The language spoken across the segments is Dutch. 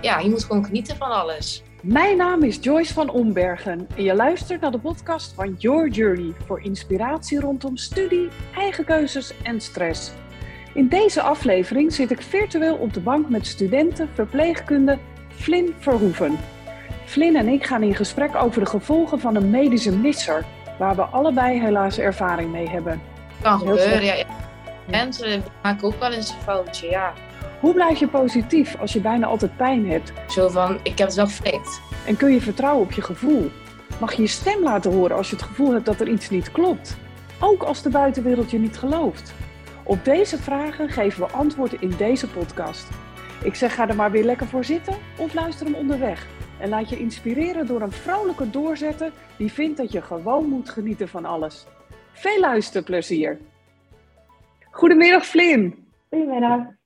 ja, je moet gewoon genieten van alles. Mijn naam is Joyce van Ombergen en je luistert naar de podcast van Your Journey voor inspiratie rondom studie, eigen keuzes en stress. In deze aflevering zit ik virtueel op de bank met studenten verpleegkunde Flynn Verhoeven. Flynn en ik gaan in gesprek over de gevolgen van een medische misser, waar we allebei helaas ervaring mee hebben. Kan gebeuren, ja. Mensen maken ook wel eens een foutje, ja. Hoe blijf je positief als je bijna altijd pijn hebt? Zo van, ik heb het wel geflikt. En kun je vertrouwen op je gevoel? Mag je je stem laten horen als je het gevoel hebt dat er iets niet klopt? Ook als de buitenwereld je niet gelooft? Op deze vragen geven we antwoord in deze podcast. Ik zeg ga er maar weer lekker voor zitten of luister hem onderweg. En laat je inspireren door een vrouwelijke doorzetter die vindt dat je gewoon moet genieten van alles. Veel luisterplezier! Goedemiddag Flynn. Goedemiddag.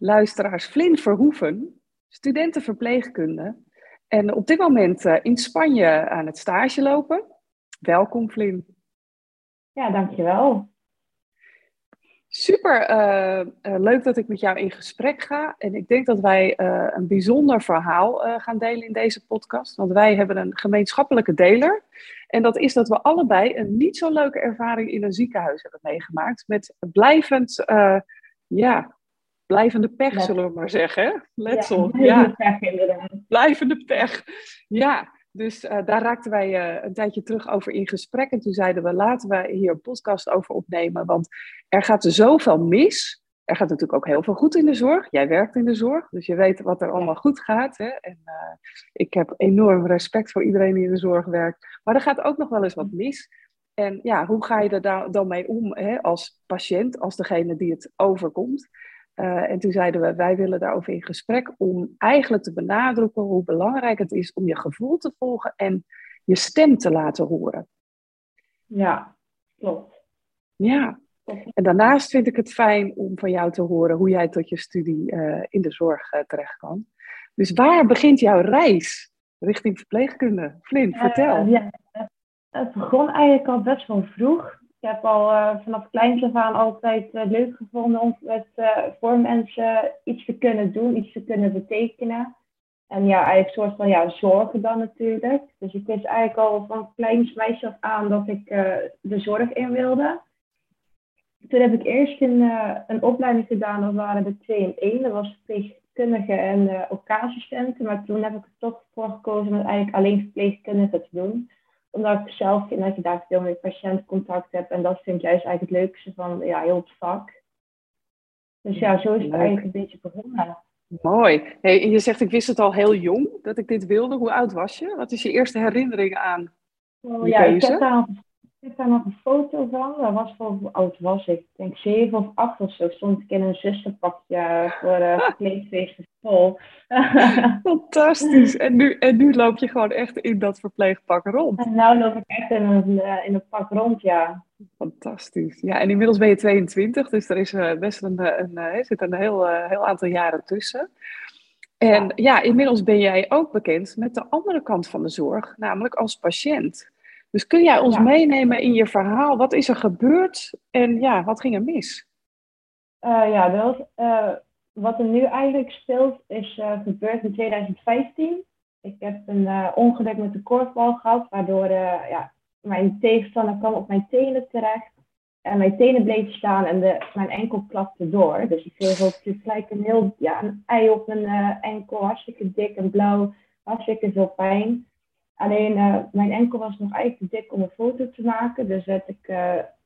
Luisteraars, Flynn Verhoeven, studentenverpleegkunde. En op dit moment uh, in Spanje aan het stage lopen. Welkom Flynn. Ja, dankjewel. Super uh, uh, leuk dat ik met jou in gesprek ga. En ik denk dat wij een bijzonder verhaal gaan delen in deze podcast. Want wij hebben een gemeenschappelijke deler. En dat is dat we allebei een niet zo leuke ervaring in een ziekenhuis hebben meegemaakt. Met blijvend, ja, blijvende pech, zullen we maar zeggen. Letsel. Ja, ja. Pech, Blijvende pech. Ja, dus uh, daar raakten wij uh, een tijdje terug over in gesprek. En toen zeiden we, laten we hier een podcast over opnemen. Want er gaat er zoveel mis. Er gaat natuurlijk ook heel veel goed in de zorg. Jij werkt in de zorg, dus je weet wat er allemaal goed gaat. Hè? En uh, ik heb enorm respect voor iedereen die in de zorg werkt. Maar er gaat ook nog wel eens wat mis. En ja, hoe ga je er dan mee om hè? als patiënt, als degene die het overkomt? Uh, en toen zeiden we, wij willen daarover in gesprek om eigenlijk te benadrukken hoe belangrijk het is om je gevoel te volgen en je stem te laten horen. Ja, klopt. Ja, en daarnaast vind ik het fijn om van jou te horen hoe jij tot je studie uh, in de zorg uh, terecht kan. Dus waar begint jouw reis richting verpleegkunde? Flint, vertel. ja, het begon eigenlijk al best wel vroeg. Ik heb al uh, vanaf kleins af aan altijd uh, leuk gevonden om met, uh, voor mensen iets te kunnen doen, iets te kunnen betekenen. En ja, eigenlijk een soort van ja, zorgen dan natuurlijk. Dus ik wist eigenlijk al van kleins meisje af aan dat ik de zorg in wilde. Toen heb ik eerst een, een opleiding gedaan, dat waren de twee in één. Dat was verpleegkundige en uh. Maar toen heb ik er toch voor gekozen om eigenlijk alleen verpleegkundige te doen omdat ik zelf vind dat je daar veel meer patiëntcontact hebt. En dat vind ik juist eigenlijk het leukste van ja, heel het vak. Dus ja, zo is het eigenlijk een beetje begonnen. Mooi. Hey, je zegt, ik wist het al heel jong dat ik dit wilde. Hoe oud was je? Wat is je eerste herinnering aan oh, ja, ik heb, daar, ik heb daar nog een foto van. Dat was voor, hoe oud was ik? Ik denk zeven of acht of zo. Stond ik in een zusterpakje voor een verkleedfeest vol. Fantastisch. En nu, en nu loop je gewoon echt in dat verpleegpak rond. En nu loop ik echt in een, in een pak rond, ja. Fantastisch. Ja, en inmiddels ben je 22, dus er is uh, best een, een, een, zit een heel, uh, heel aantal jaren tussen. En ja. ja, inmiddels ben jij ook bekend met de andere kant van de zorg, namelijk als patiënt. Dus kun jij ons ja. meenemen in je verhaal? Wat is er gebeurd en ja, wat ging er mis? Uh, ja, dat, wat er nu eigenlijk speelt is uh, gebeurd in 2015. Ik heb een ongeluk met de korfbal gehad, waardoor ja, mijn tegenstander kwam op mijn tenen terecht. En mijn tenen bleven staan en de, mijn enkel klapte door. Dus ik kreeg ook gelijk een heel ja, een ei op mijn enkel, hartstikke dik en blauw, hartstikke veel pijn. Alleen mijn enkel was nog eigenlijk te dik om een foto te maken. Dus werd ik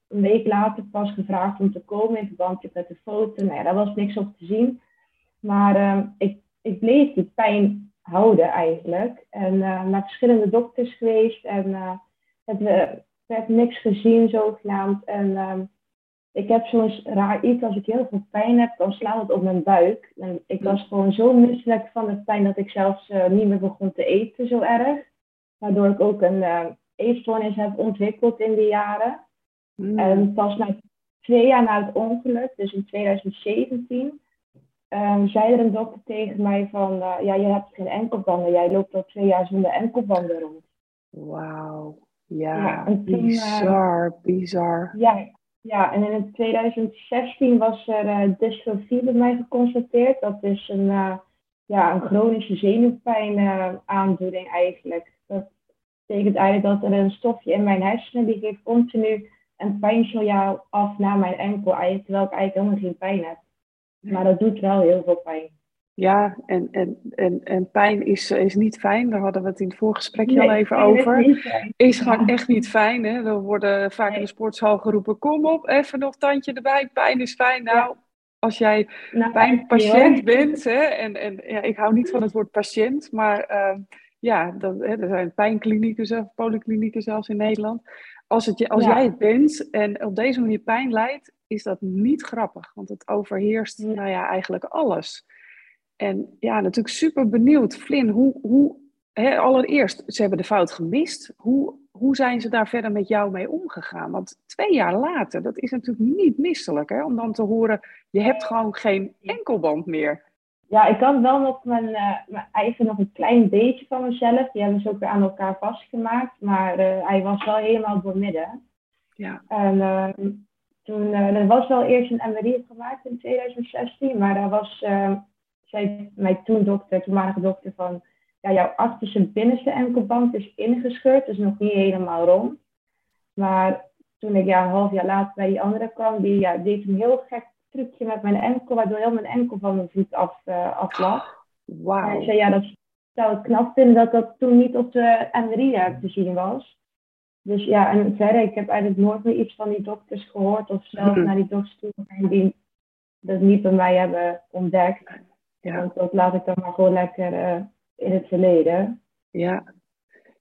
een week later pas gevraagd om te komen in verband met de foto. Nou ja, daar was niks op te zien. Maar uh, ik, ik bleef die pijn houden eigenlijk. En uh, naar verschillende dokters geweest en het werd niks gezien zogenaamd. En uh, ik heb zo'n raar iets, als ik heel veel pijn heb, dan slaat het op mijn buik. En ik was gewoon zo misselijk van de pijn dat ik zelfs niet meer begon te eten zo erg. Waardoor ik ook een eetstoornis heb ontwikkeld in die jaren. Mm. En pas na twee jaar na het ongeluk, dus in 2017, um, zei er een dokter tegen mij van, uh, ja, je hebt geen enkelbanden. Jij loopt al twee jaar zonder enkelbanden rond. Wauw. Ja, ja toen, bizar, uh, bizar. Ja, ja, en in 2016 was er uh, dystrofie bij mij geconstateerd. Dat is een ja, een chronische zenuwpijn aandoening eigenlijk. Betekent eigenlijk dat er een stofje in mijn hersenen die geeft continu een pijnsignaal af naar mijn enkel, terwijl ik eigenlijk helemaal geen pijn heb. Maar dat doet wel heel veel pijn. Ja, en, en, en, en pijn is, is niet fijn. Daar hadden we het in het voorgesprekje nee, al even over. Is, is gewoon echt niet fijn. Hè? We worden vaak in de sportsal geroepen: kom op, even nog tandje erbij. Pijn is fijn. Nou, als jij nou, pijnpatiënt bent, hè, en, en ja, ik hou niet van het woord patiënt, maar uh, ja, dat, hè, er zijn pijnklinieken, polyklinieken zelfs in Nederland. Als, het, als jij het bent en op deze manier pijn lijdt, is dat niet grappig, want het overheerst nou ja, eigenlijk alles. En ja, natuurlijk super benieuwd. Flynn, hoe, hoe hè, allereerst, ze hebben de fout gemist. Hoe, hoe zijn ze daar verder met jou mee omgegaan? Want twee jaar later, dat is natuurlijk niet misselijk, hè, om dan te horen, je hebt gewoon geen enkelband meer. Ja, ik had wel nog mijn, uh, mijn eigen nog een klein beetje van mezelf. Die hebben ze ook weer aan elkaar vastgemaakt. Maar uh, hij was wel helemaal doormidden. Ja. En uh, toen, er was wel eerst een MRI gemaakt in 2016. Maar daar was, zei mijn toen dokter, toenmalige dokter, van... Ja, jouw achterste binnenste enkelband is ingescheurd. Dus nog niet helemaal rond. Maar toen ik ja, een half jaar later bij die andere kwam, die ja, deed een heel gek trucje met mijn enkel, waardoor heel mijn enkel van mijn voet af, uh, aflag. Wow. En ik zei, ja, dat zou ik knap vinden dat dat toen niet op de MRI te zien was. Dus ja, en verder, ik heb eigenlijk nooit meer iets van die dokters gehoord of zelf mhm. naar die dokters toe gegaan die dat niet bij mij hebben ontdekt. Ja. Want dat laat ik dan maar gewoon lekker uh, in het verleden. Ja,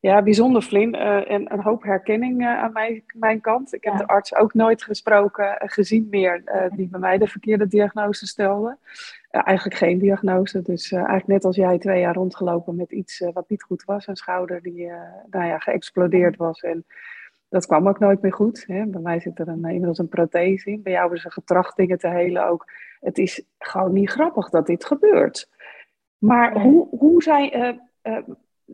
ja, bijzonder Flynn. Uh, en een hoop herkenning uh, aan mijn, mijn kant. Ik heb de arts ook nooit gesproken, uh, gezien meer, die bij mij de verkeerde diagnose stelde. eigenlijk geen diagnose. Dus eigenlijk net als jij twee jaar rondgelopen met iets wat niet goed was. Een schouder die nou ja, geëxplodeerd was. En dat kwam ook nooit meer goed. Hè. Bij mij zit er een, inmiddels een prothese in. Bij jou hebben ze getracht dingen te helen ook. Het is gewoon niet grappig dat dit gebeurt. Maar hoe, hoe zijn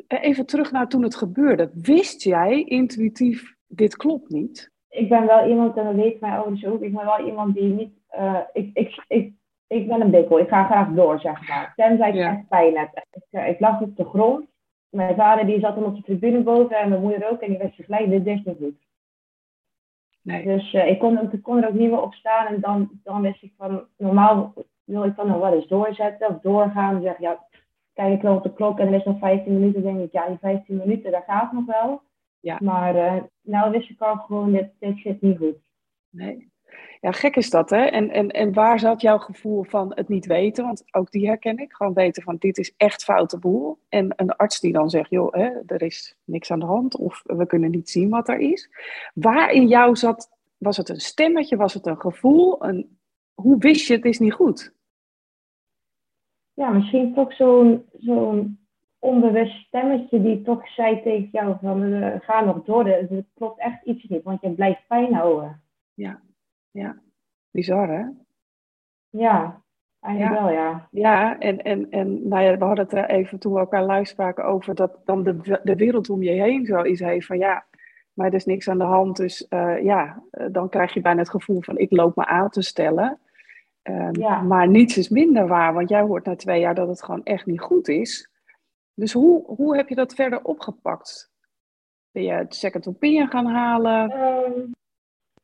even terug naar toen het gebeurde. Wist jij intuïtief, dit klopt niet? Ik ben wel iemand, en dat weet mijn ouders ook, ik ben wel iemand die niet... Uh, ik, ik, ik, ik ben een bikkel, ik ga graag door, zeg maar. Tenzij ik ja. echt pijn heb. Ik, eh, ik lag op de grond. Mijn vader die zat dan op de tribune boven en mijn moeder ook. En die wist gelijk, dit is niet goed. Nee. Dus uh, ik, kon, ik kon er ook niet meer op staan. En dan, dan wist ik van, normaal wil ik dan nog wel eens doorzetten of doorgaan. Zeg ja, kijk ik wel op de klok en er is nog 15 minuten, denk ik, ja, die 15 minuten, dat gaat nog wel. Ja. Maar uh, nou wist ik al gewoon, dit, dit zit niet goed. Nee. Ja, gek is dat, hè? En, en, en waar zat jouw gevoel van het niet weten? Want ook die herken ik. Gewoon weten van dit is echt foute boel. En een arts die dan zegt, joh, hè, er is niks aan de hand. Of we kunnen niet zien wat er is. Waar in jou zat, was het een stemmetje? Was het een gevoel? Een, hoe wist je het is niet goed? Ja, misschien toch zo'n zo'n onbewust stemmetje die toch zei tegen jou van uh, ga nog door, er klopt echt iets niet, want je blijft pijn houden. Ja, ja. Bizar hè? Ja, eigenlijk wel ja. Ja, en, en, en nou ja, we hadden het er even toen we elkaar live spraken over dat dan de, de wereld om je heen zo is heeft van ja, maar er is niks aan de hand, dus uh, ja, eh, dan krijg je bijna het gevoel van ik loop me aan te stellen. Ehm, maar niets is minder waar, want jij hoort na twee jaar dat het gewoon echt niet goed is. Dus hoe, hoe heb je dat verder opgepakt? Ben je het second opinion gaan halen? Ehm,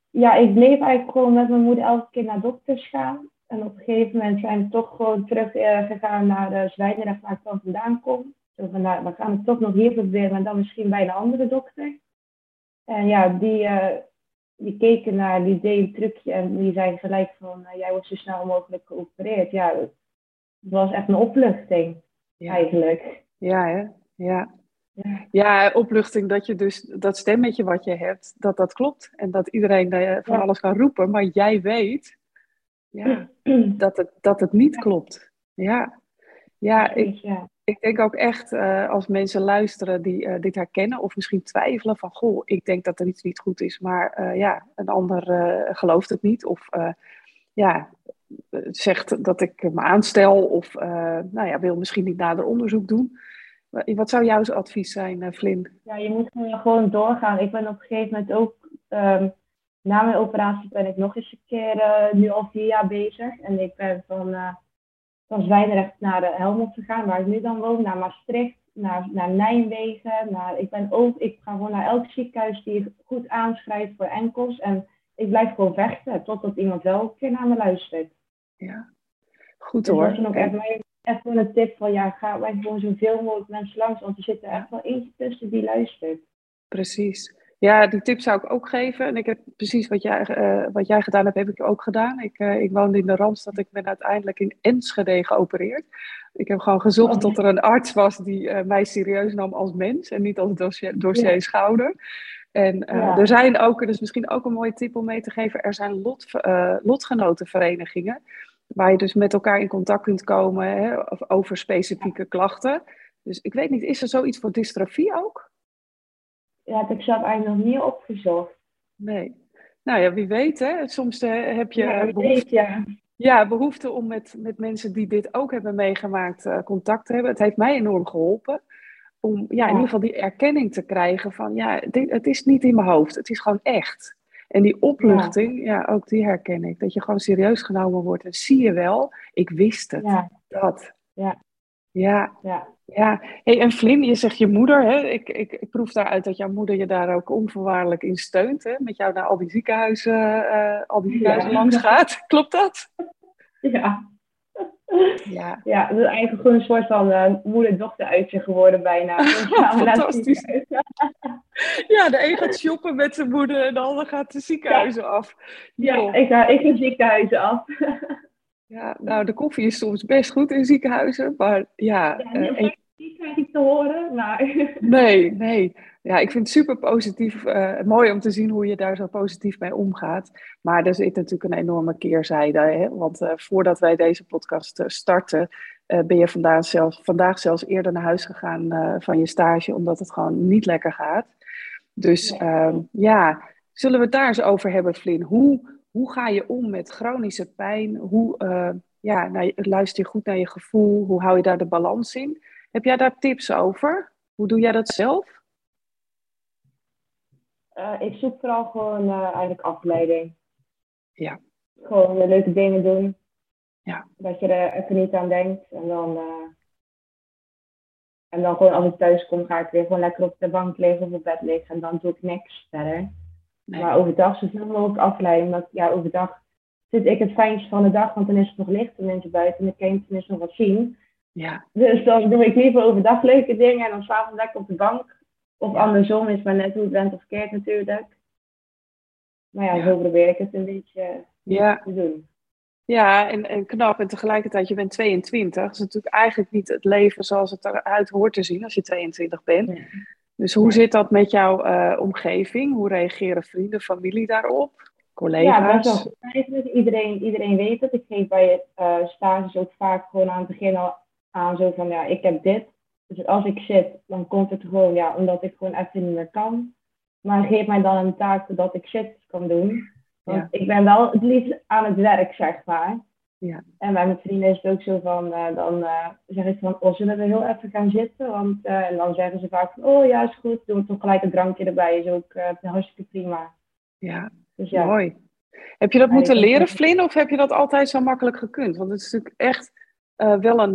ja, ik bleef eigenlijk gewoon met mijn moeder elke keer naar dokters gaan. En op een gegeven moment zijn we toch gewoon terug uh, gegaan naar de Zwijndrecht waar ik van vandaan kom. Zo van, nou, we gaan het toch nog hier proberen, maar dan misschien bij een andere dokter. En ja, die, uh, die keken naar, die deed een trucje en die zei gelijk van, uh, jij wordt zo snel mogelijk geopereerd. Ja, het was echt een opluchting eigenlijk. Ja, hè? Ja. ja. Ja, opluchting dat je dus dat stemmetje wat je hebt, dat dat klopt. En dat iedereen uh, van alles kan roepen, maar jij weet ja, dat, het, dat het niet klopt. Ja, ja, ik, ja ik denk ook echt, uh, als mensen luisteren die uh, dit herkennen of misschien twijfelen van, goh, ik denk dat er iets niet goed is, maar uh, ja, een ander gelooft het niet of ja, zegt dat ik me aanstel of nou ja, wil misschien niet nader onderzoek doen. Wat zou jouw advies zijn, Flynn? Ja, je moet gewoon doorgaan. Ik ben op een gegeven moment ook, um, na mijn operatie ben ik nog eens een keer, nu al vier jaar bezig. En ik ben van van Zwijndrecht naar de Helmond gegaan, waar ik nu dan woon, naar Maastricht, naar, naar Nijmegen. Naar, ik, ben ook, ik ga gewoon naar elk ziekenhuis die goed aanschrijft voor enkels. En ik blijf gewoon vechten totdat iemand wel een keer naar me luistert. Ja, goed dus hoor. Dat is ook echt, echt wel een tip van ja, ga gewoon zoveel mogelijk mensen langs, want er zit er echt wel eentje tussen die luistert. Precies. Ja, die tip zou ik ook geven. En ik heb precies wat jij, uh, wat jij gedaan hebt, heb ik ook gedaan. Ik, uh, ik woonde in de Randstad. Ik ben uiteindelijk in Enschede geopereerd. Ik heb gewoon gezocht oh. tot er een arts was die uh, mij serieus nam als mens. En niet als dossier, dossier schouder. En ja. er zijn ook, dus misschien ook een mooie tip om mee te geven. Er zijn lot, lotgenotenverenigingen. Waar je dus met elkaar in contact kunt komen hè, over specifieke klachten. Dus ik weet niet, is er zoiets voor dystrofie ook? Ja, heb ik zelf eigenlijk nog niet opgezocht. Nee. Nou ja, wie weet hè. Soms uh, heb je ja, behoefte, weet, ja. Ja, behoefte om met, met mensen die dit ook hebben meegemaakt uh, contact te hebben. Het heeft mij enorm geholpen. Om ja, ja, in ieder geval die erkenning te krijgen van ja, dit, het is niet in mijn hoofd. Het is gewoon echt. En die opluchting, ja. ook die herken ik. Dat je gewoon serieus genomen wordt. En zie je wel, ik wist het. Dat. Ja. Ja. ja. Ja, hey, en Flynn, je zegt je moeder, hè? Ik, ik, ik proef daaruit dat jouw moeder je daar ook onvoorwaardelijk in steunt, hè? Met jou naar al die ziekenhuizen, uh, al die ziekenhuizen ja. langs gaat. Klopt dat? Ja. Ja, ja dat is eigenlijk gewoon een soort van uh, moeder-dochter uitje geworden bijna. Fantastisch. ja, de een gaat shoppen met zijn moeder en de ander gaat de ziekenhuizen af. Ja, ik ga, ik ga ziekenhuizen af. Ja, nou, de koffie is soms best goed in ziekenhuizen, maar ja. uh. Die krijg ik te horen, maar... Nee, nee. Ja, ik vind het super positief. Uh, mooi om te zien hoe je daar zo positief mee omgaat. Maar er zit natuurlijk een enorme keerzijde. Hè? Want uh, voordat wij deze podcast starten, ben je vandaag zelfs, vandaag zelfs eerder naar huis gegaan van je stage, omdat het gewoon niet lekker gaat. Dus ja, ehm, ja zullen we het daar eens over hebben, Flynn? Hoe hoe ga je om met chronische pijn? Hoe ja, nou, luister je goed naar je gevoel? Hoe hou je daar de balans in? Heb jij daar tips over? Hoe doe jij dat zelf? Uh, ik zoek vooral gewoon uh, eigenlijk afleiding. Ja. Gewoon leuke dingen doen. Ja. Dat je er even niet aan denkt. En dan, en dan gewoon als ik thuis kom, ga ik weer gewoon lekker op de bank liggen of op bed liggen. En dan doe ik niks verder. Maar overdag zoveel mogelijk afleiden. Omdat ja, overdag zit ik het fijnste van de dag, want dan is het nog licht en mensen buiten en ik kan tenminste nog wat zien. Ja. Dus dan doe ik liever overdag leuke dingen en dan s'avonds lekker op de bank. Of andersom is maar net hoe het bent of verkeerd natuurlijk. Maar ja, ja, zo probeer ik het een beetje ja. te doen. Ja, en, en knap. En tegelijkertijd, je bent 22. Dat is natuurlijk eigenlijk niet het leven zoals het eruit hoort te zien als je 22 bent. Ja. Dus hoe zit dat met jouw uh, omgeving? Hoe reageren vrienden, familie daarop? Collega's? Ja, best eigenlijk. Iedereen, iedereen weet het. Ik geef bij uh, stages ook vaak gewoon aan het begin al aan zo van, ja, ik heb dit. Dus als ik zit, dan komt het gewoon, ja, omdat ik gewoon even niet meer kan. Maar geef mij dan een taak zodat ik zit kan doen. Want ja. ik ben wel het liefst aan het werk, zeg maar. Ja. En bij mijn vrienden is het ook zo van, uh, dan uh, zeg ik van, oh, zullen we heel even gaan zitten? Want, uh, en dan zeggen ze vaak van, oh ja, is goed, doen we toch gelijk een drankje erbij, is ook hartstikke prima. Ja, dus, ja. mooi. Heb je dat ja, moeten leren, Flynn, of heb je dat altijd zo makkelijk gekund? Want het is natuurlijk echt wel een,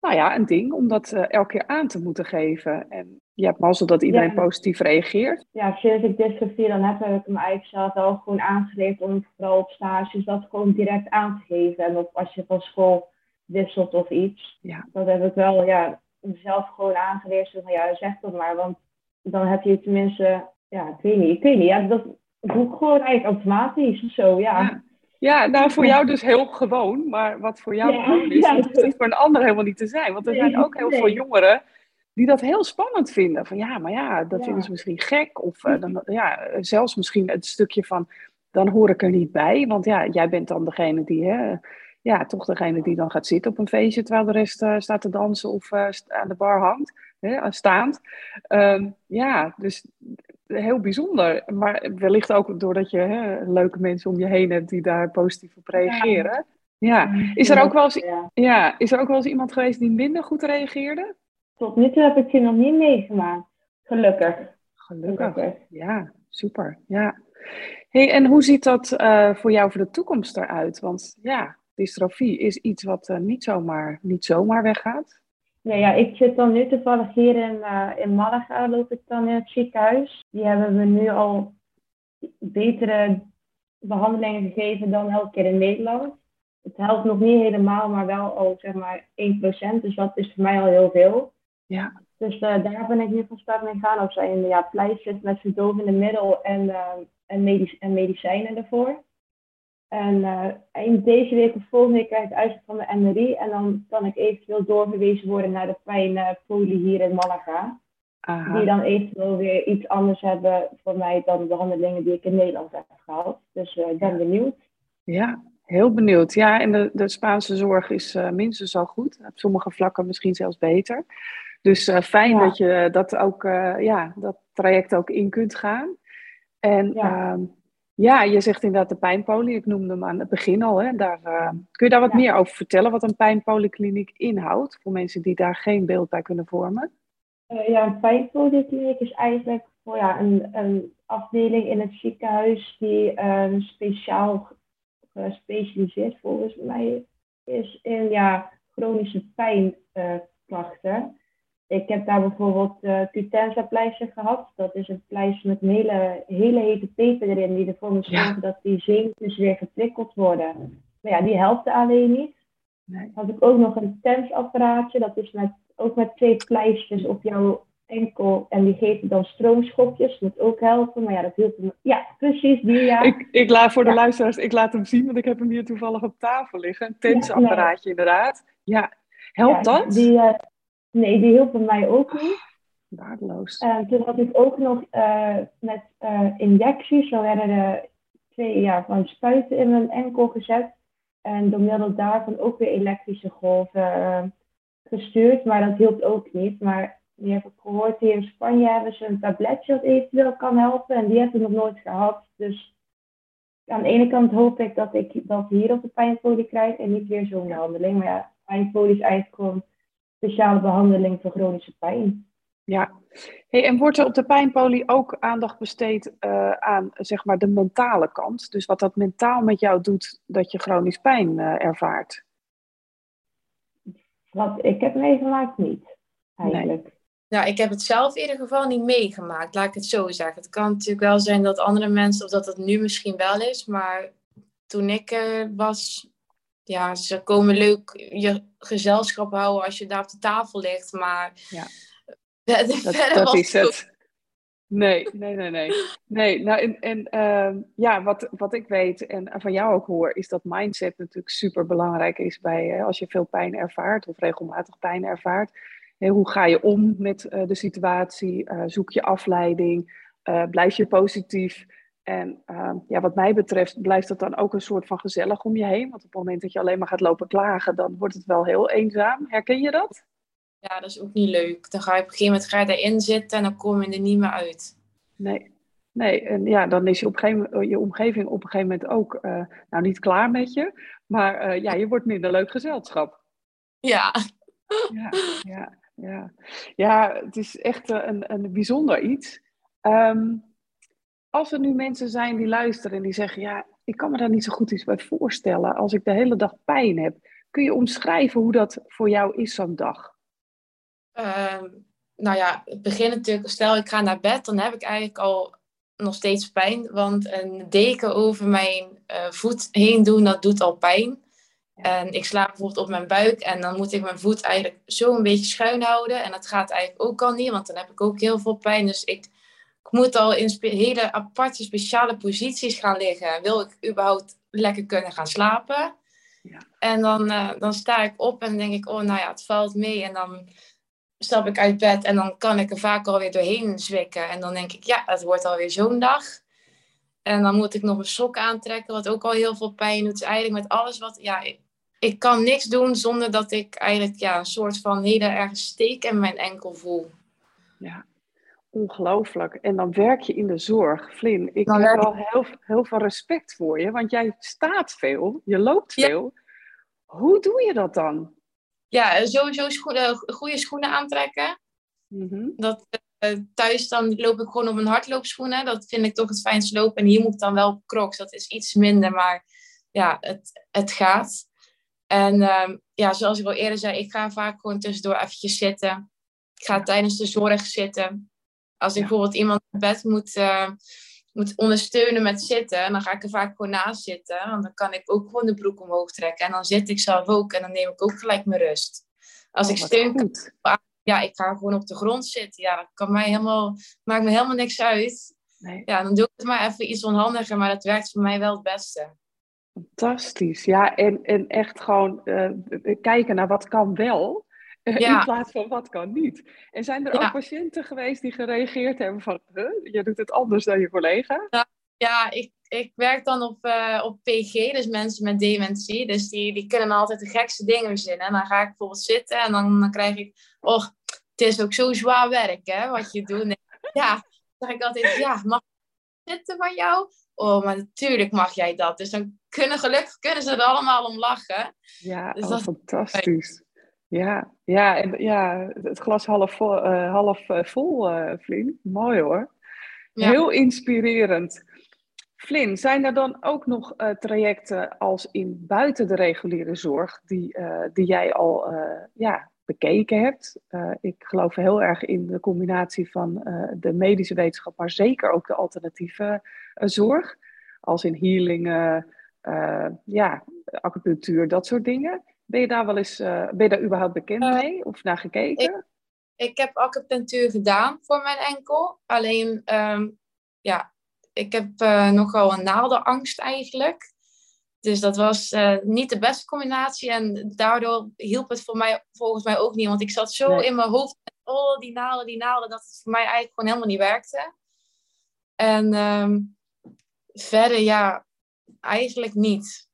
nou ja, een ding om dat elke keer aan te moeten geven. En je hebt mazzel dat iedereen ja. positief reageert. Ja, sinds ik dystrofie dan heb, heb ik me eigenlijk zelf wel gewoon aangeleerd om vooral op stages dat gewoon direct aan te geven. En of als je van school wisselt of iets. Ja. Dat heb ik wel, ja, mezelf gewoon aangeleerd. Zo van, ja, zeg dat maar. Want dan heb je tenminste, ja, ik weet niet, ik weet niet. Ja, dat doe ik gewoon eigenlijk automatisch of zo, ja. ja. Ja, nou voor jou dus heel gewoon, maar wat voor jou ja, is, ja, hoeft voor een ander helemaal niet te zijn. Want er zijn ook heel veel jongeren die dat heel spannend vinden. Van ja, maar ja, dat vinden ze misschien gek. Of uh, dan, ja, zelfs misschien het stukje van, dan hoor ik er niet bij. Want ja, jij bent dan degene die, hè, ja, toch degene die dan gaat zitten op een feestje... terwijl de rest uh, staat te dansen of uh, aan de bar hangt, hè, staand. Um, ja, dus heel bijzonder. Maar wellicht ook doordat je hè, leuke mensen om je heen hebt... die daar positief op reageren. Ja. ja. Is, er ook wel eens, ja. is er ook wel eens iemand geweest die minder goed reageerde? tot nu toe heb ik je nog niet meegemaakt. Gelukkig. Gelukkig. Ja, super. Ja. Hey, en hoe ziet dat uh, voor jou voor de toekomst eruit? Want ja, dystrofie is iets wat niet, zomaar, niet zomaar weggaat. Ja, ja, ik zit dan nu toevallig hier in, in Malaga, loop ik dan in het ziekenhuis. Die hebben we nu al betere behandelingen gegeven dan elke keer in Nederland. Het helpt nog niet helemaal, maar wel al zeg maar 1%. Dus dat is voor mij al heel veel. Ja. Dus uh, daar ben ik nu van start mee gaan. Of zijn ja, pleisters met verdovende middel en, uh, en, medic en medicijnen ervoor. En uh, eind deze week of volgende week krijg ik uitslag van de MRI. En dan kan ik eventueel doorverwezen worden naar de pijnpolie hier in Malaga. Die dan eventueel weer iets anders hebben voor mij dan de behandelingen die ik in Nederland heb gehad. Dus ik ben benieuwd. Ja, heel benieuwd. Ja, en de, de Spaanse zorg is minstens zo goed. Op sommige vlakken misschien zelfs beter. Dus uh, fijn dat je dat ook, ja, dat traject ook in kunt gaan. En ja, uh, ja je zegt inderdaad de pijnpolie. Ik noemde hem aan het begin al. Hè, daar, uh, kun je daar wat ja. meer over vertellen? Wat een pijnpoliekliniek inhoudt? Voor mensen die daar geen beeld bij kunnen vormen. ja, een pijnpoliekliniek is eigenlijk oh ja, een, een afdeling in het ziekenhuis die ehm, speciaal gespecialiseerd volgens mij is in ja, chronische pijnklachten. Ik heb daar bijvoorbeeld uh, Cutenza pleister gehad. Dat is een pleister met een hele, hele hete peper erin, die ervoor moet zorgen dat die zenuwtjes weer geprikkeld worden. Maar ja, die helpt alleen niet. Nee. Had ik ook nog een tensapparaatje. Dat is met, ook met twee pleisters op jouw enkel. En die geven dan stroomschopjes. Dat moet ook helpen. Maar ja, dat hielp. Ja, precies die ja. Ik, ik laat voor de luisteraars, ik laat hem zien, want ik heb hem hier toevallig op tafel liggen. Een tensapparaatje inderdaad. Ja, helpt dat? Die, uh, Nee, die hielpen mij ook niet. Waardeloos. Uh, toen had ik ook nog uh, met uh, injecties. Zo werden er twee jaar van spuiten in mijn enkel gezet. En door middel daarvan ook weer elektrische golven gestuurd. Maar dat hielp ook niet. Maar die heb ik gehoord, hier in Spanje hebben ze een tabletje dat eventueel kan helpen. En die heb ik nog nooit gehad. Dus aan de ene kant hoop ik dat ik dat hier op de pijnfolie krijg en niet weer zo'n behandeling. Maar ja, pijnfolie is eigenlijk gewoon speciale behandeling voor chronische pijn. Ja, hey, en wordt er op de pijnpolie ook aandacht besteed uh, aan zeg maar, de mentale kant? Dus wat dat mentaal met jou doet dat je chronisch pijn uh, ervaart? Wat ik heb meegemaakt, niet. Eigenlijk. Nee. Nou, ik heb het zelf in ieder geval niet meegemaakt, laat ik het zo zeggen. Het kan natuurlijk wel zijn dat andere mensen, of dat het nu misschien wel is, maar toen ik uh, was, ja, ze komen leuk je gezelschap houden als je daar op de tafel ligt. Maar ja. dat, dat is het. Nee, nee, nee, nee. nee nou, en en uh, ja, wat, wat ik weet en van jou ook hoor, is dat mindset natuurlijk super belangrijk is bij als je veel pijn ervaart of regelmatig pijn ervaart. Hey, hoe ga je om met uh, de situatie? Uh, zoek je afleiding? Uh, blijf je positief? En uh, ja, wat mij betreft blijft het dan ook een soort van gezellig om je heen. Want op het moment dat je alleen maar gaat lopen klagen, dan wordt het wel heel eenzaam. Herken je dat? Ja, dat is ook niet leuk. Dan ga je op een gegeven moment ga je erin zitten en dan kom je er niet meer uit. Nee, nee. En ja, dan is je, op een gegeven, je omgeving op een gegeven moment ook, uh, nou niet klaar met je. Maar uh, ja, je wordt minder leuk gezelschap. Ja. Ja, ja, ja. ja het is echt een, een bijzonder iets. Um, als er nu mensen zijn die luisteren en die zeggen, ja, ik kan me daar niet zo goed iets bij voorstellen als ik de hele dag pijn heb. Kun je omschrijven hoe dat voor jou is zo'n dag? Uh, nou ja, het begint natuurlijk, stel ik ga naar bed, dan heb ik eigenlijk al nog steeds pijn. Want een deken over mijn uh, voet heen doen, dat doet al pijn. En ik slaap bijvoorbeeld op mijn buik en dan moet ik mijn voet eigenlijk zo een beetje schuin houden. En dat gaat eigenlijk ook al niet, want dan heb ik ook heel veel pijn. Dus ik ik moet al in hele aparte, speciale posities gaan liggen. Wil ik überhaupt lekker kunnen gaan slapen? Ja. En dan, uh, dan sta ik op en denk ik, oh nou ja, het valt mee. En dan stap ik uit bed en dan kan ik er vaak alweer doorheen zwikken. En dan denk ik, ja, het wordt alweer zo'n dag. En dan moet ik nog een sok aantrekken, wat ook al heel veel pijn doet. Dus eigenlijk met alles wat, ja, ik, ik kan niks doen zonder dat ik eigenlijk ja, een soort van hele erg steek in mijn enkel voel. Ja, Ongelooflijk. En dan werk je in de zorg. Flynn, ik heb wel heel, heel veel respect voor je, want jij staat veel, je loopt veel. Hoe doe je dat dan? Ja, sowieso schoenen, goede schoenen aantrekken. Mm dat, uh, thuis dan loop ik gewoon op mijn hardloopschoenen. Dat vind ik toch het fijnste lopen. En hier moet ik dan wel crocs. Dat is iets minder, maar ja, het, het gaat. En ehm, ja, zoals ik al eerder zei, ik ga vaak gewoon tussendoor eventjes zitten. Ik ga tijdens de zorg zitten. Als ik bijvoorbeeld iemand in bed moet, uh, moet ondersteunen met zitten, dan ga ik er vaak gewoon naast zitten. Want dan kan ik ook gewoon de broek omhoog trekken. En dan zit ik zelf ook en dan neem ik ook gelijk mijn rust. Als oh, ik steun ja, ik ga gewoon op de grond zitten. Ja, dat kan mij helemaal, maakt me helemaal niks uit. Nee. Ja, dan doe ik het maar even iets onhandiger, maar dat werkt voor mij wel het beste. Fantastisch. Ja, en, en echt gewoon uh, kijken naar wat kan wel. Eh, in plaats van wat kan niet. En zijn er ook patiënten geweest die gereageerd hebben van, huh, je doet het anders dan je collega? Ja, ja ik, ik werk dan op, uh, op PG, dus mensen met dementie. Dus die, die kunnen altijd de gekste dingen verzinnen. En dan ga ik bijvoorbeeld zitten en dan, dan krijg ik, oh, het is ook zo zwaar werk, hè, wat je doet. ja, dan zeg ik altijd, ja, mag ik zitten van jou? Oh, maar natuurlijk mag jij dat. Dus dan kunnen gelukkig kunnen ze er allemaal om lachen. Ja, dus dat fantastisch. Ja, ja, en, ja, het glas half vol, uh, half, uh, vol uh, Mooi hoor. Heel inspirerend. Flynn, zijn er dan ook nog trajecten als in buiten de reguliere zorg die, die jij al ja, bekeken hebt? ik geloof heel erg in de combinatie van de medische wetenschap, maar zeker ook de alternatieve zorg. Als in healingen, ja, acupunctuur, dat soort dingen. Ben je daar wel eens, uh, ben je daar überhaupt bekend uh, mee of naar gekeken? Ik, ik, heb acupunctuur gedaan voor mijn enkel. Alleen, um, ja, ik heb uh, nogal een naaldenangst eigenlijk. Dus dat was niet de beste combinatie. En daardoor hielp het voor mij volgens mij ook niet. Want ik zat zo in mijn hoofd. Oh, die naalden, die naalden. Dat het voor mij eigenlijk gewoon helemaal niet werkte. En um, verder, ja, eigenlijk niet.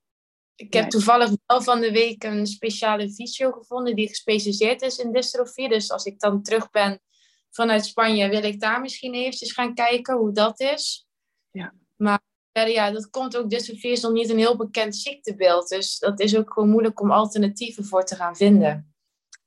Ik heb toevallig wel van de week een speciale fysio gevonden die gespecialiseerd is in dystrofie. Dus als ik dan terug ben vanuit Spanje, wil ik daar misschien eventjes gaan kijken hoe dat is. Ja. Maar ja, dat komt ook, dystrofie is nog niet een heel bekend ziektebeeld. Dus dat is ook gewoon moeilijk om alternatieven voor te gaan vinden.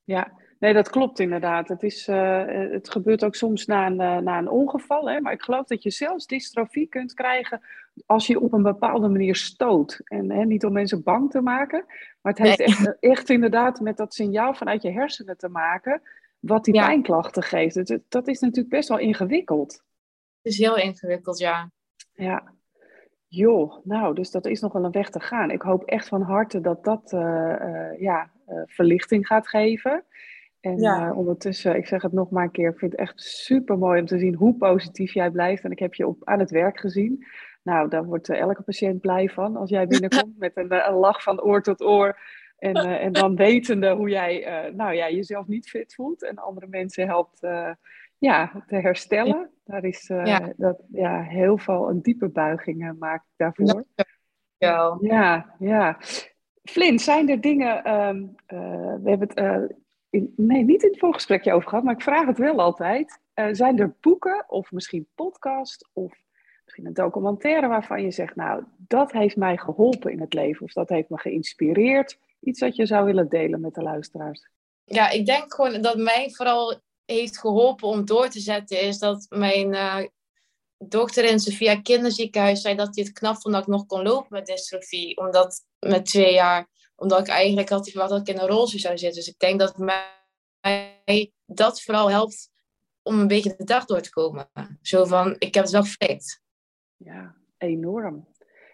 Ja, Nee, dat klopt inderdaad. Het, is, uh, het gebeurt ook soms na een, uh, na een ongeval. Hè? Maar ik geloof dat je zelfs dystrofie kunt krijgen als je op een bepaalde manier stoot. En hè, niet om mensen bang te maken, maar het heeft echt, echt, inderdaad met dat signaal vanuit je hersenen te maken, wat die pijnklachten geeft. Dat is natuurlijk best wel ingewikkeld. Het is heel ingewikkeld, ja. Ja. Joh, nou, dus dat is nog wel een weg te gaan. Ik hoop echt van harte dat dat uh, ja, verlichting gaat geven. En ja. uh, ondertussen, ik zeg het nog maar een keer, ik vind het echt super mooi om te zien hoe positief jij blijft. En ik heb je op, aan het werk gezien. Nou, daar wordt uh, elke patiënt blij van als jij binnenkomt met een, eh, een, lach van oor tot oor. En, en dan wetende hoe jij nou, ja, jezelf niet fit voelt en andere mensen helpt ja, te herstellen. Daar is ja. Dat, ja, heel veel een diepe buiging maak ik daarvoor. Ja, ja. ja. Flint, zijn er dingen, um, we hebben het nee, niet in het voorgesprekje over gehad, maar ik vraag het wel altijd. Uh, zijn er boeken of misschien podcast of misschien een documentaire waarvan je zegt, nou, dat heeft mij geholpen in het leven of dat heeft me geïnspireerd? Iets dat je zou willen delen met de luisteraars? Ja, ik denk gewoon dat mij vooral heeft geholpen om door te zetten, is dat mijn uh, dochter in Sofia kinderziekenhuis zei dat hij het knap vond dat ik nog kon lopen met dystrofie. Omdat met twee jaar omdat ik eigenlijk had wat dat ik in een rolstoel zou zitten. Dus ik denk dat mij dat vooral helpt om een beetje de dag door te komen. Zo van, ik heb het wel geflikt. Ja, enorm.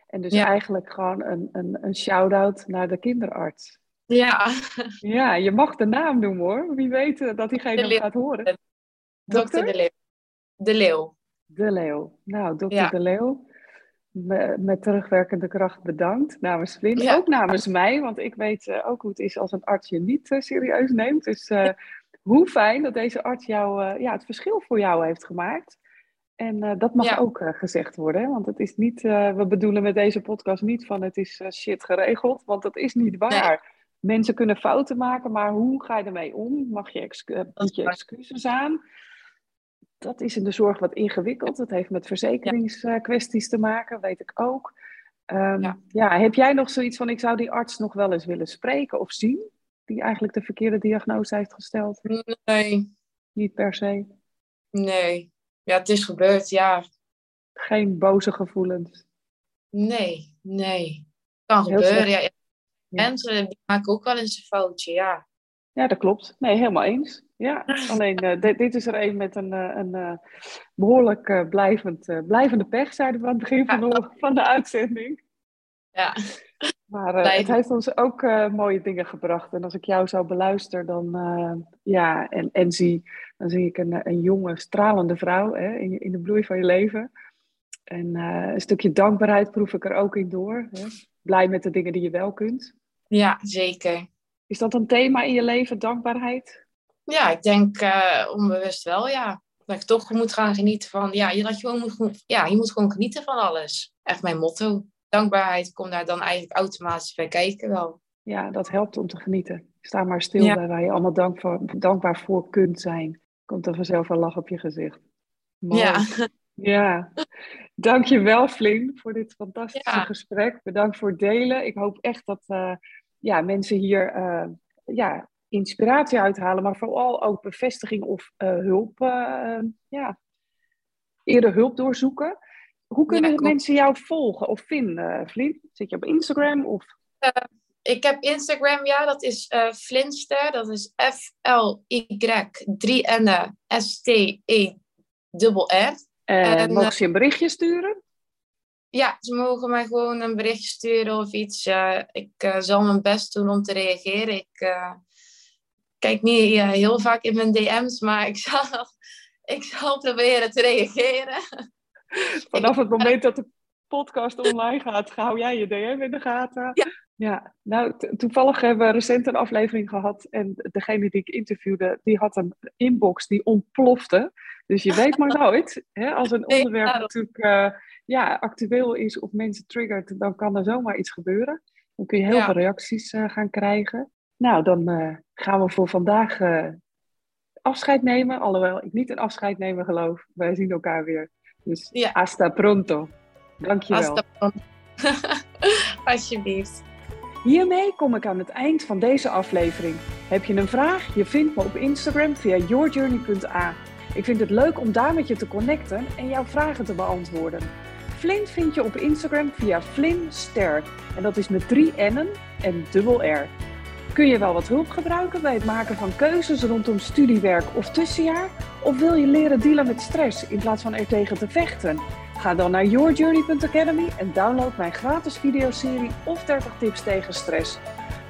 En dus eigenlijk gewoon een, een, een shout-out naar de kinderarts. Ja. Ja, je mag de naam noemen hoor. Wie weet eh, dat diegene hem gaat horen. Dokter De Leeuw. De Leeuw. De Leeuw. Nou, dokter De Leeuw met terugwerkende kracht bedankt namens Flint. Ook namens mij, want ik weet uh, ook hoe het is als een arts je niet uh, serieus neemt. Dus uh, hoe fijn dat deze arts jou, ja, het verschil voor jou heeft gemaakt. En dat mag ook gezegd worden, want het is niet, we bedoelen met deze podcast niet van het is shit geregeld, want dat is niet waar. Mensen kunnen fouten maken, maar hoe ga je ermee om? Mag je, je excuses aan? Dat is in de zorg wat ingewikkeld. Dat heeft met verzekeringskwesties te maken, weet ik ook. Um, ja. ja. heb jij nog zoiets van, ik zou die arts nog wel eens willen spreken of zien? Die eigenlijk de verkeerde diagnose heeft gesteld? Nee. Niet per se? Nee. Ja, het is gebeurd, ja. Geen boze gevoelens? Nee, nee. Kan gebeuren, ja. mensen die maken ook wel eens een foutje, ja. Ja, dat klopt. Nee, helemaal eens. Ja, alleen uh, dit, dit, is er een met een, uh, een uh, behoorlijk blijvend, blijvende pech, zeiden we aan het begin van de, van de uitzending. Ja. Maar het heeft ons ook mooie dingen gebracht. En als ik jou zou beluisteren, dan, ja, en, en zie, dan zie ik een, een jonge, stralende vrouw hè, in, in de bloei van je leven. En een stukje dankbaarheid proef ik er ook in door. Hè. Blij met de dingen die je wel kunt. Ja, zeker. Is dat een thema in je leven, dankbaarheid? Ja, ik denk uh, onbewust wel, ja. Dat ik toch moet gaan genieten van, ja, je, dat je, gewoon moet, ja, je moet gewoon genieten van alles. Echt mijn motto. Dankbaarheid komt daar dan eigenlijk automatisch bij kijken wel. Ja, dat helpt om te genieten. Sta maar stil ja. waar je allemaal dankbaar voor kunt zijn. Komt er vanzelf een lach op je gezicht. Mooi. Ja. Ja, dankjewel Flynn voor dit fantastische ja. gesprek. Bedankt voor het delen. Ik hoop echt dat uh, ja, mensen hier uh, ja, inspiratie uithalen, maar vooral ook bevestiging of uh, hulp, ja, eerder hulp doorzoeken. Hoe kunnen ja, mensen jou volgen of vinden, Flynn? Zit je op Instagram? Of? ik heb Instagram, ja, dat is Flinster. Dat is F-L-Y 3 N S-T-E-R. En, en mogen ze een berichtje sturen? Ja, ze mogen mij gewoon een berichtje sturen of iets. ik uh, zal mijn best doen om te reageren. Ik uh, kijk niet uh, heel vaak in mijn DM's, maar ik zal, ik zal proberen te reageren. Vanaf het moment dat de podcast online gaat, hou jij je DM in de gaten. Ja. Ja, nou, toevallig hebben we recent een aflevering gehad en degene die ik interviewde, die had een inbox die ontplofte. Dus je weet maar nooit, hè, als een onderwerp natuurlijk uh, ja, actueel is of mensen triggert, dan kan er zomaar iets gebeuren. Dan kun je heel ja. veel reacties uh, gaan krijgen. Nou, dan uh, gaan we voor vandaag afscheid nemen. Alhoewel ik niet een afscheid nemen geloof. Wij zien elkaar weer. Dus ja. hasta pronto. Dankjewel. Hasta pronto. Alsjeblieft. Hiermee kom ik aan het eind van deze aflevering. Heb je een vraag? Je vindt me op Instagram via yourjourney.a. Ik vind het leuk om daar met je te connecten en jouw vragen te beantwoorden. Flint vind je op Instagram via Flinster. En dat is met drie N'en en dubbel R. Kun je wel wat hulp gebruiken bij het maken van keuzes rondom studiewerk of tussenjaar? Of wil je leren dealen met stress in plaats van er tegen te vechten? Ga dan naar yourjourney.academy en download mijn gratis videoserie of 30 tips tegen stress.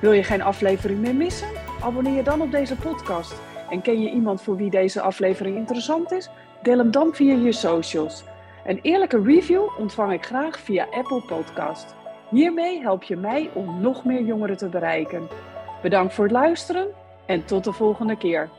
Wil je geen aflevering meer missen? Abonneer je dan op deze podcast. En ken je iemand voor wie deze aflevering interessant is? Deel hem dan via je socials. Een eerlijke review ontvang ik graag via Apple Podcast. Hiermee help je mij om nog meer jongeren te bereiken. Bedankt voor het luisteren en tot de volgende keer.